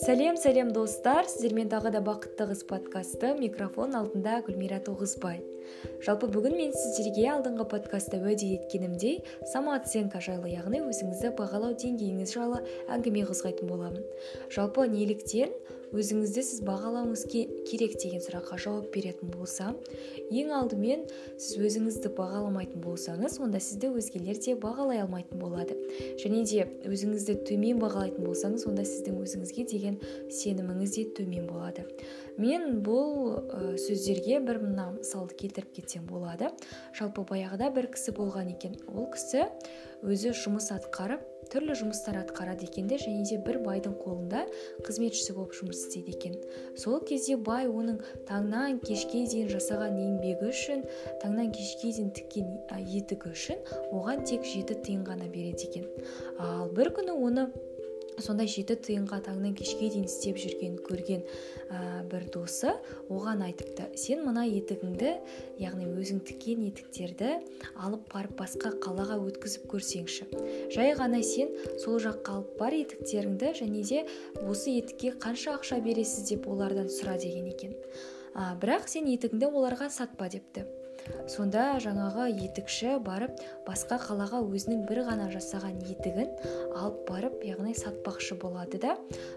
сәлем сәлем достар. Сіздермен тағы да бақытты қыз подкасты. Микрофон алдында гүлмира тоғызбай. Жалпы бүгін мен сіздерге алдыңғы подкастта уәде еткенімдей самооценка жайлы яғни өзіңізді бағалау деңгейіңіз жайлы әңгіме қозғайтын боламын. Жалпы неліктен өзіңізді сіз бағалауыңыз керек деген сұраққа жауап беретін болсам ең алдымен сіз өзіңізді бағаламайтын болсаңыз онда сізді өзгелер де бағалай алмайтын болады. Және де өзіңізді төмен бағалайтын болсаңыз онда сіздің өзіңізге деген сеніміңіз де төмен болады. Мен бұл сөздерге бір мына мысалды келтіріп кетсем болады. Жалпы баяғыда бір кісі болған екен. Ол кісі өзі жұмыс атқарып түрлі жұмыстар атқарады екен де және де бір байдың қолында қызметшісі болып жұмыс істейді екен. Сол кезде бай оның таңнан кешке дейін жасаған еңбегі үшін таңнан кешке дейін тіккен етігі үшін оған тек жеті тиын ғана береді екен. Ал бір күні оны сондай жеті тиынға таңнан кешке дейін істеп жүрген көрген ә, бір досы оған айтыпты сен мына етігіңді яғни өзің тіккен етіктерді алып барып басқа қалаға өткізіп көрсеңші. Жай ғана сен сол жаққа алып бар етіктеріңді және де осы етікке қанша ақша бересіз деп олардан сұра деген екен. Бірақ сен етігіңді оларға сатпа депті. Сонда жаңағы етікші барып басқа қалаға өзінің бір ғана жасаған етігін алып барып яғни сатпақшы болады да.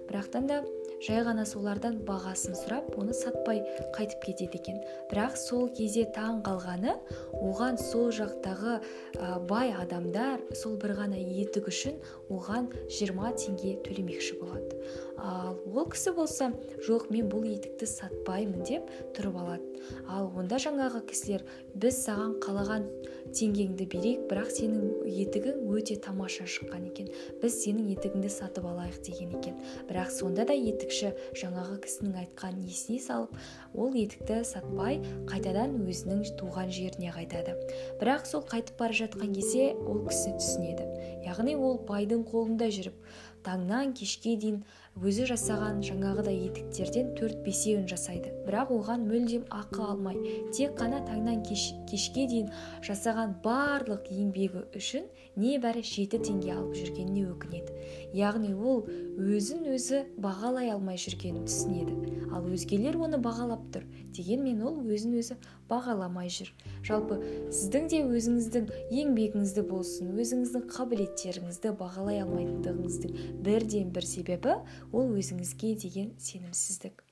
Бірақтан да жай ғана солардан бағасын сұрап оны сатпай қайтып кетеді екен. Бірақ сол кезде таң қалғаны оған сол жақтағы ә, бай адамдар сол бір ғана етік үшін оған 20 теңге төлемекші болады. Ал ол кісі болса жоқ мен бұл етікті сатпаймын деп тұрып алады. Ал онда жаңағы кісілер біз саған қалаған теңгеңді берейік бірақ сенің етігің өте тамаша шыққан екен. Біз сенің етігіңді сатып алайық деген екен. Бірақ сонда да етікші жаңағы кісінің айтқанын есіне салып ол етікті сатпай қайтадан өзінің туған жеріне қайтады. Бірақ сол қайтып бара жатқан кезде ол кісі түсінеді. Яғни ол байдың қолында жүріп таңнан кешке дейін өзі жасаған жаңағыдай етіктерден төрт бесеуін жасайды. Бірақ оған мүлдем ақы алмай тек қана таңнан кеш, кешке дейін жасаған барлық еңбегі үшін небәрі жеті теңге алып жүргеніне өкінеді. Яғни ол өзін өзі бағалай алмай жүргенін түсінеді. Ал өзгелер оны бағалап тұр дегенмен ол өзін өзі бағаламай жүр. Жалпы сіздің де өзіңіздің еңбегіңізді болсын өзіңіздің қабілеттеріңізді бағалай алмайтындығыңыздың бірден бір себебі ол өзіңізге деген сенімсіздік.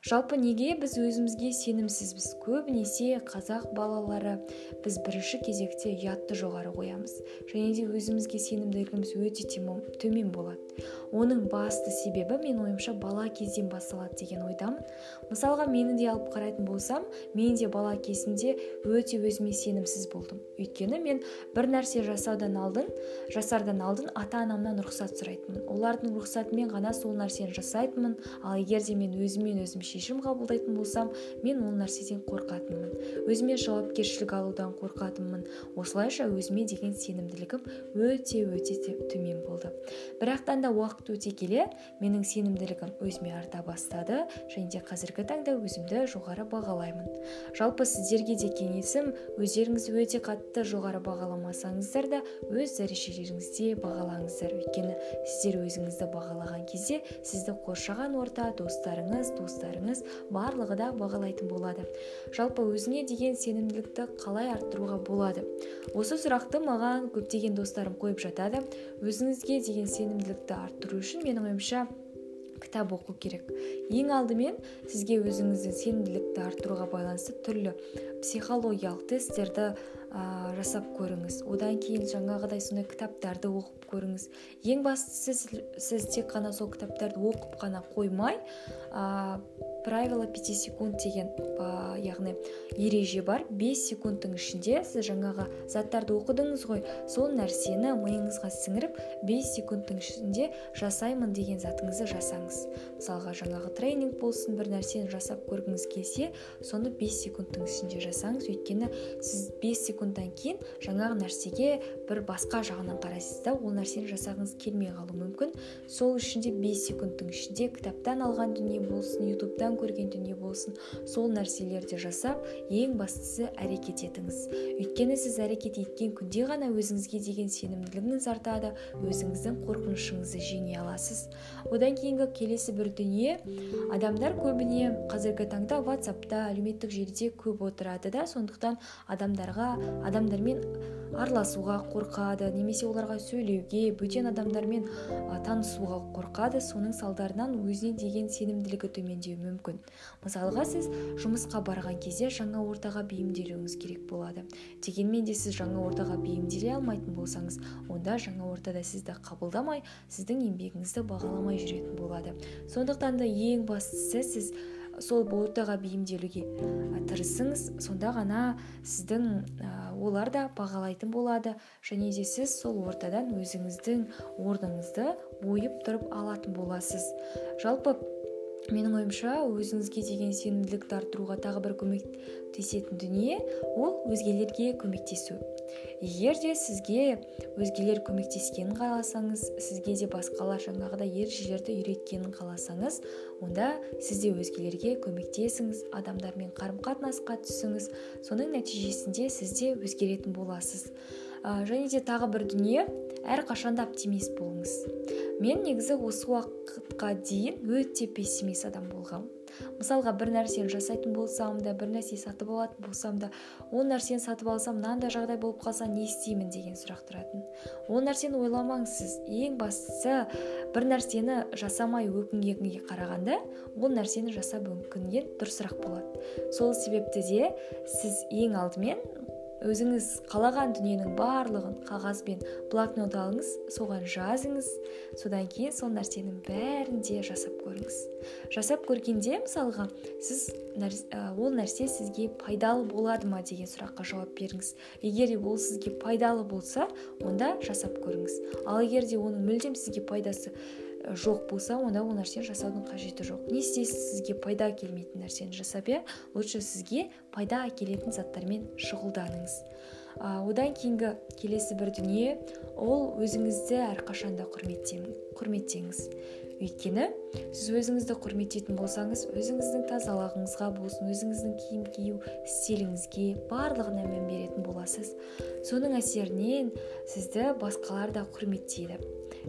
Жалпы неге біз өзімізге сенімсізбіз? Көбінесе қазақ балалары біз бірінші кезекте ұятты жоғары қоямыз. Және де өзімізге сенімділігіміз өте төмен болады. Оның басты себебі мен ойымша бала кезден басталады деген ойдамын. Мысалға мені де алып қарайтын болсам мен де бала кезімде өте өзіме сенімсіз болдым. Өйткені мен бір нәрсе жасаудан алдын жасардан алдын ата анамнан рұқсат сұрайтынмын. Олардың рұқсатымен ғана сол нәрсені жасайтынмын. Ал егер де мен өзіммен өзім шешім қабылдайтын болсам мен ол нәрседен қорқатынмын. Өзіме жауапкершілік алудан қорқатынмын. Осылайша өзіме деген сенімділігім өте өте төмен болды. Бірақтан да уақыт өте келе менің сенімділігім өзіме арта бастады және де қазіргі таңда өзімді жоғары бағалаймын. Жалпы сіздерге де кеңесім өздеріңізді өте қатты жоғары бағаламасаңыздар да өз дәрежелеріңізде бағалаңыздар. Өйткені сіздер өзіңізді бағалаған кезде сізді қоршаған орта достарыңыз туыстарыңыз барлығы да бағалайтын болады. Жалпы өзіңе деген сенімділікті қалай арттыруға болады? Осы сұрақты маған көптеген достарым қойып жатады. Өзіңізге деген сенімділікті арттыру үшін менің ойымша кітап оқу керек. Ең алдымен сізге өзіңіздің сенімділікті арттыруға байланысты түрлі психологиялық тесттерді ә, жасап көріңіз. Одан кейін жаңағыдай сондай кітаптарды оқып көріңіз. Ең бастысы сіз, сіз тек қана сол кітаптарды оқып қана қоймай правило 5 секунд деген ә, яғни ереже бар. 5 секундтың ішінде сіз жаңағы заттарды оқыдыңыз ғой. Сол нәрсені миыңызға сіңіріп 5 секундтың ішінде жасаймын деген затыңызды жасаңыз. Мысалға жаңағы тренинг болсын бір нәрсені жасап көргіңіз келсе соны 5 секундтың ішінде жасаңыз. Өйткені сіз 5 секундтан кейін жаңағы нәрсеге бір басқа жағынан қарайсыз да ол нәрсені жасағыңыз келмей қалуы мүмкін. Сол үшін де 5 секундтың ішінде кітаптан алған дүние болсын ютубтан көрген дүние болсын сол нәрселерді жасап ең бастысы әрекет етіңіз. Өйткені сіз әрекет еткен күнде ғана өзіңізге деген сенімділігіңіз артады өзіңіздің қорқынышыңызды жеңе аласыз. Одан кейінгі келесі бір дүние адамдар көбіне қазіргі таңда ватсапта әлеуметтік желіде көп отырады да сондықтан адамдарға адамдармен араласуға қорқады немесе оларға сөйлеуге бөтен адамдармен танысуға қорқады соның салдарынан өзіне деген сенімділігі төмендеуі мүмкін. Мысалға сіз жұмысқа барған кезде жаңа ортаға бейімделуіңіз керек болады. Дегенмен де сіз жаңа ортаға бейімделе алмайтын болсаңыз онда жаңа ортада сізді қабылдамай сіздің еңбегіңізді бағаламай жүретін болады. Сондықтан да ең бастысы сіз сол ортаға бейімделуге тырысыңыз сонда ғана сіздің олар да бағалайтын болады. Және де сіз сол ортадан өзіңіздің орныңызды ойып тұрып алатын боласыз. Жалпы менің ойымша өзіңізге деген сенімділікті арттыруға тағы бір көмектесетін дүние ол өзгелерге көмектесу. Егер де сізге өзгелер көмектескенін қаласаңыз сізге де басқалар жаңағыдай ережелерді үйреткенін қаласаңыз онда сіз де өзгелерге көмектесіңіз адамдармен қарым қатынасқа түсіңіз. Соның нәтижесінде сіз де өзгеретін боласыз. Ә, және де тағы бір дүние әрқашанда оптимист болыңыз. Мен негізі осы уақытқа дейін өте пессимист адам болғанмын мысалға бір нәрсені жасайтын болсам да бір нәрсе сатып алатын болсам да ол нәрсені сатып алсам мынандай жағдай болып қалса не істеймін деген сұрақ тұратын. Ол нәрсені ойламаңыз сіз. Ең бастысы бір нәрсені жасамай өкінгенге қарағанда ол нәрсені жасап өкінген дұрысырақ болады. Сол себепті де сіз ең алдымен өзіңіз қалаған дүниенің барлығын қағаз бен блокнот алыңыз соған жазыңыз. Содан кейін сол нәрсенің бәрін де жасап көріңіз. Жасап көргенде мысалға сіз ол нәрсе сізге пайдалы болады ма деген сұраққа жауап беріңіз. Егер ол сізге пайдалы болса онда жасап көріңіз. Ал егер де оның мүлдем сізге пайдасы жоқ болса онда ол нәрсені жасаудың қажеті жоқ. Не істейсіз сізге пайда әкелмейтін нәрсені жасап иә? Лучше сізге пайда әкелетін заттармен шұғылданыңыз. Ә, одан кейінгі келесі бір дүние ол өзіңізді әрқашанда құрметтеңіз. Өйткені сіз өзіңізді құрметтейтін болсаңыз өзіңіздің тазалығыңызға болсын өзіңіздің киім кию стиліңізге барлығына мән беретін боласыз. Соның әсерінен сізді басқалар да құрметтейді.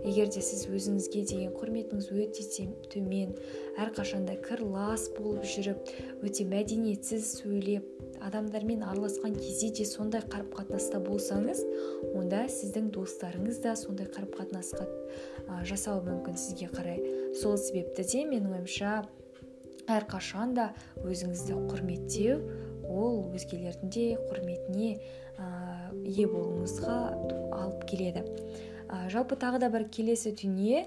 Егер де сіз өзіңізге деген құрметіңіз өте төмен әрқашанда кір лас болып жүріп өте мәдениетсіз сөйлеп адамдармен араласқан кезде де сондай қарым қатынаста болсаңыз онда сіздің достарыңыз да сондай қарым қатынасқа жасауы мүмкін сізге қарай. Сол себепті де менің ойымша әрқашан да өзіңізді құрметтеу ол өзгелердің де құрметіне ие болуыңызға алып келеді. Ә, жалпы тағы да бір келесі дүние.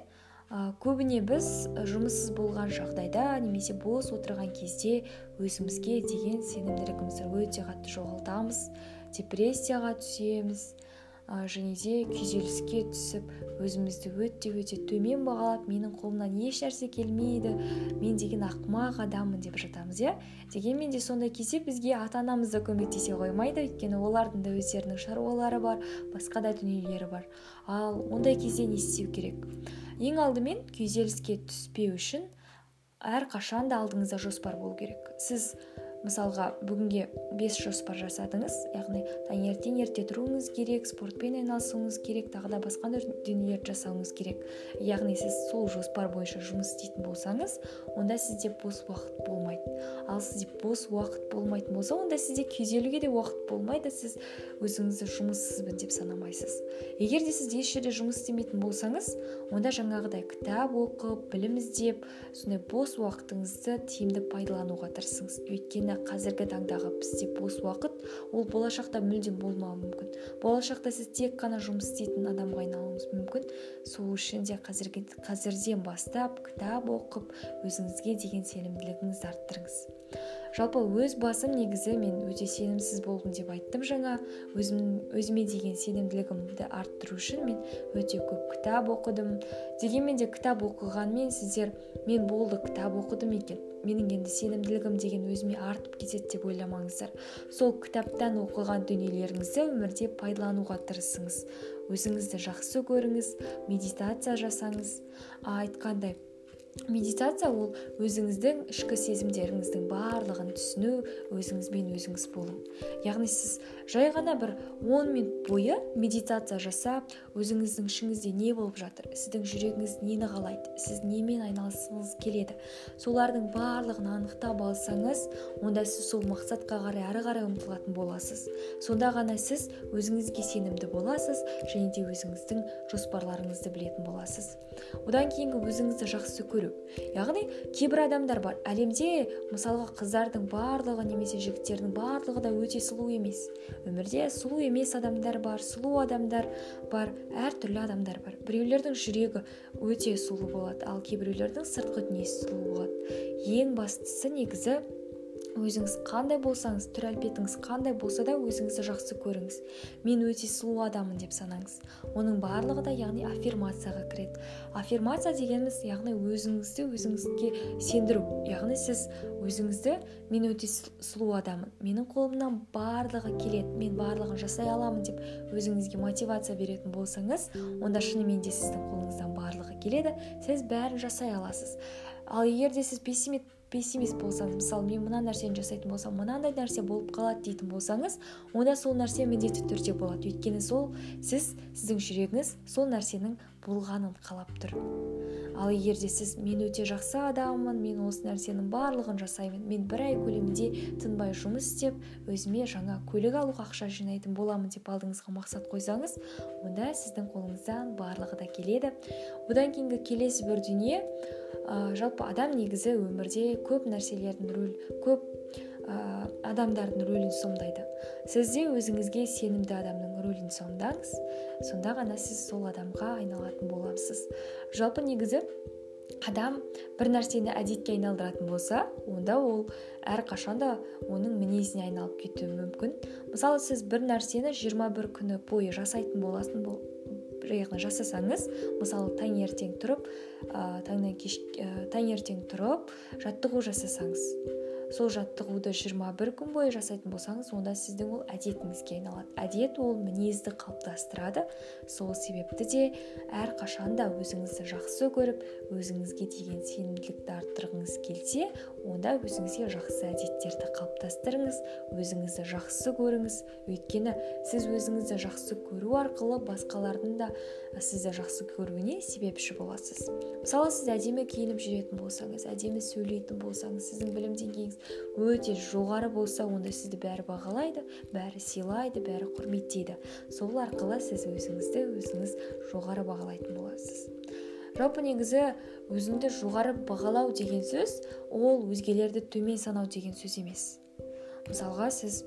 Ә, көбіне біз жұмыссыз болған жағдайда немесе бос отырған кезде өзімізге деген сенімділігімізді өте қатты жоғалтамыз депрессияға түсеміз және де күйзеліске түсіп өзімізді өте өте төмен бағалап менің қолымнан еш нәрсе келмейді мен деген ақымақ адаммын деп жатамыз иә? Дегенмен де сондай кезде бізге ата анамыз да көмектесе қоймайды өйткені олардың да өздерінің шаруалары бар басқа да дүниелері бар. Ал ондай кезде не істеу керек? Ең алдымен күйзеліске түспеу үшін әрқашан да алдыңызда жоспар болу керек. Сіз мысалға бүгінге бес жоспар жасадыңыз яғни таңертең ерте тұруыңыз керек спортпен айналысуыңыз керек тағы да басқа да дүниелерді жасауыңыз керек. Яғни сіз сол жоспар бойынша жұмыс істейтін болсаңыз онда сізде бос уақыт болмайды. Ал сізде бос уақыт болмайтын болса онда сізде күйзелуге де уақыт болмайды сіз өзіңізді жұмыссызбын деп санамайсыз. Егер де сіз еш жерде жұмыс істемейтін болсаңыз онда жаңағыдай кітап оқып білім іздеп сондай бос уақытыңызды тиімді пайдалануға тырысыңыз. Өйткені қазіргі таңдағы бізде бос уақыт ол болашақта мүлдем болмауы мүмкін. Болашақта сіз тек қана жұмыс істейтін адамға айналуыңыз мүмкін. Сол үшін де қазіргі қазірден бастап кітап оқып өзіңізге деген сенімділігіңізді арттырыңыз. Жалпы өз басым негізі мен өте сенімсіз болдым деп айттым жаңа. Өзім, өзіме деген сенімділігімді арттыру үшін мен өте көп кітап оқыдым. Дегенмен де кітап оқығанмен сіздер мен болды кітап оқыдым екен. Менің енді сенімділігім деген өзіме артып кетеді деп ойламаңыздар. Сол кітаптан оқыған дүниелеріңізді өмірде пайдалануға тырысыңыз. Өзіңізді жақсы көріңіз медитация жасаңыз айтқандай медитация ол өзіңіздің ішкі сезімдеріңіздің барлығын түсіну өзіңізбен өзіңіз болу. Яғни сіз жай ғана бір 10 минут бойы медитация жасап өзіңіздің ішіңізде не болып жатыр сіздің жүрегіңіз нені қалайды сіз немен айналысқыңыз келеді солардың барлығын анықтап алсаңыз онда сіз сол мақсатқа қарай ары қарай ұмтылатын боласыз. Сонда ғана сіз өзіңізге сенімді боласыз және де өзіңіздің жоспарларыңызды білетін боласыз. Одан кейінгі өзіңізді жақсы көру яғни кейбір адамдар бар. Әлемде мысалға қыздардың барлығы немесе жігіттердің барлығы да өте сұлу емес. Өмірде сұлу емес адамдар бар сұлу адамдар бар әртүрлі адамдар бар. Біреулердің жүрегі өте сұлу болады ал кейбіреулердің сыртқы дүниесі сұлу болады. Ең бастысы негізі өзіңіз қандай болсаңыз түр әлпетіңіз қандай болса да өзіңізді жақсы көріңіз. Мен өте сұлу адаммын деп санаңыз. Оның барлығы да яғни аффирмацияға кіреді. Аффирмация дегеніміз яғни өзіңізді өзіңізге сендіру. Яғни сіз өзіңізді мен өте сұлу адаммын менің қолымнан барлығы келеді мен барлығын жасай аламын деп өзіңізге мотивация беретін болсаңыз онда шынымен де сіздің қолыңыздан барлығы келеді сіз бәрін жасай аласыз. Ал егер де сіз пессимист пессимист болсаңыз мысалы мен мына нәрсені жасайтын болсам мынандай нәрсе болып қалады дейтін болсаңыз онда сол нәрсе міндетті түрде болады. Өйткені сол сіз сіздің жүрегіңіз сол нәрсенің болғанын қалап тұр. Ал егер де сіз мен өте жақсы адаммын мен осы нәрсенің барлығын жасаймын мен бір ай көлемінде тынбай жұмыс істеп өзіме жаңа көлік алуға ақша жинайтын боламын деп алдыңызға мақсат қойсаңыз онда сіздің қолыңыздан барлығы да келеді. Одан кейінгі келесі бір дүние ә, жалпы адам негізі өмірде көп нәрселердің рөл көп ә, адамдардың рөлін сомдайды. Сіз де өзіңізге сенімді адамның рөлін сомдаңыз сонда ғана сіз сол адамға айналатын боласыз жалпы негізі адам бір нәрсені әдетке айналдыратын болса онда ол әрқашан да оның мінезіне айналып кетуі мүмкін. Мысалы сіз бір нәрсені 21 күні бойы жасайтын боласың бұл яғни жасасаңыз мысалы таңертең тұрып ә, таңнан кеш ә, таңертең тұрып жаттығу жасасаңыз сол жаттығуды 21 күн бойы жасайтын болсаңыз онда сіздің ол әдетіңізге айналады. Әдет ол мінезді қалыптастырады. Сол себепті де әрқашан да өзіңізді жақсы көріп өзіңізге деген сенімділікті арттырғыңыз келсе онда өзіңізге жақсы әдеттерді қалыптастырыңыз өзіңізді жақсы көріңіз. Өйткені сіз өзіңізді жақсы көру арқылы басқалардың да сізді жақсы көруіне себепші боласыз. Мысалы сіз әдемі киініп жүретін болсаңыз әдемі сөйлейтін болсаңыз сіздің білім деңгейіңіз өте жоғары болса онда сізді бәрі бағалайды бәрі сыйлайды бәрі құрметтейді. Сол арқылы сіз өзіңізді өзіңіз жоғары бағалайтын боласыз. Жалпы негізі өзіңді жоғары бағалау деген сөз ол өзгелерді төмен санау деген сөз емес. Мысалға сіз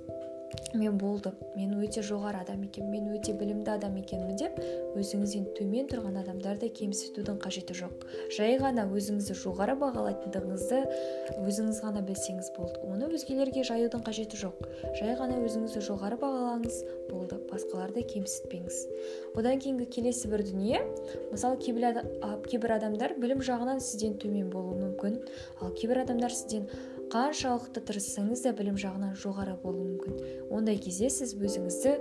мен болдым мен өте жоғары адам екенмін мен өте білімді адам екенмін деп өзіңізден төмен тұрған адамдарды кемсітудің қажеті жоқ. Жай ғана өзіңізді жоғары бағалайтындығыңызды өзіңіз ғана білсеңіз болды. Оны өзгелерге жаюдың қажеті жоқ. Жай ғана өзіңізді жоғары бағалаңыз болды. Басқаларды кемсітпеңіз. Одан кейінгі келесі бір дүние мысалы кейбір адамдар білім жағынан сізден төмен болуы мүмкін. Ал кейбір адамдар сізден қаншалықты тырыссаңыз да білім жағынан жоғары болуы мүмкін. Ондай кезде сіз өзіңізді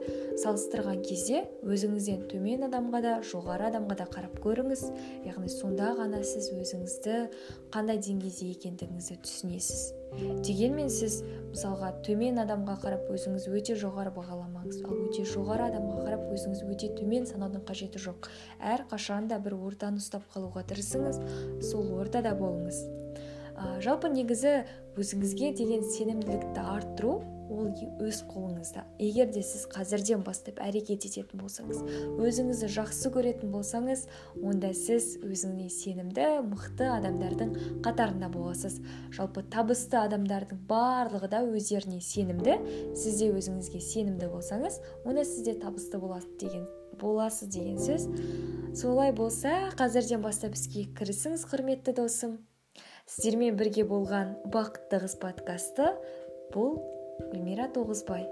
салыстырған кезде өзіңізден төмен адамға да жоғары адамға да қарап көріңіз. Яғни сонда ғана сіз өзіңізді қандай деңгейде екендігіңізді түсінесіз. Дегенмен сіз мысалға төмен адамға қарап өзіңіз өте жоғары бағаламаңыз ал өте жоғары адамға қарап өзіңіз өте төмен санаудың қажеті жоқ. Әрқашан да бір ортаны ұстап қалуға тырысыңыз сол ортада болыңыз. Ә, жалпы негізі өзіңізге деген сенімділікті арттыру ол өз қолыңызда. Егер де сіз қазірден бастап әрекет ететін болсаңыз өзіңізді жақсы көретін болсаңыз онда сіз өзіңе сенімді мықты адамдардың қатарында боласыз. Жалпы табысты адамдардың барлығы да өздеріне сенімді. Сіз де өзіңізге сенімді болсаңыз онда сіз де табысты боласыз деген боласыз деген сөз. Солай болса қазірден бастап іске кірісіңіз құрметті досым. Сіздермен бірге болған бақытты қыз подкасты бұл гүлмира тоғызбай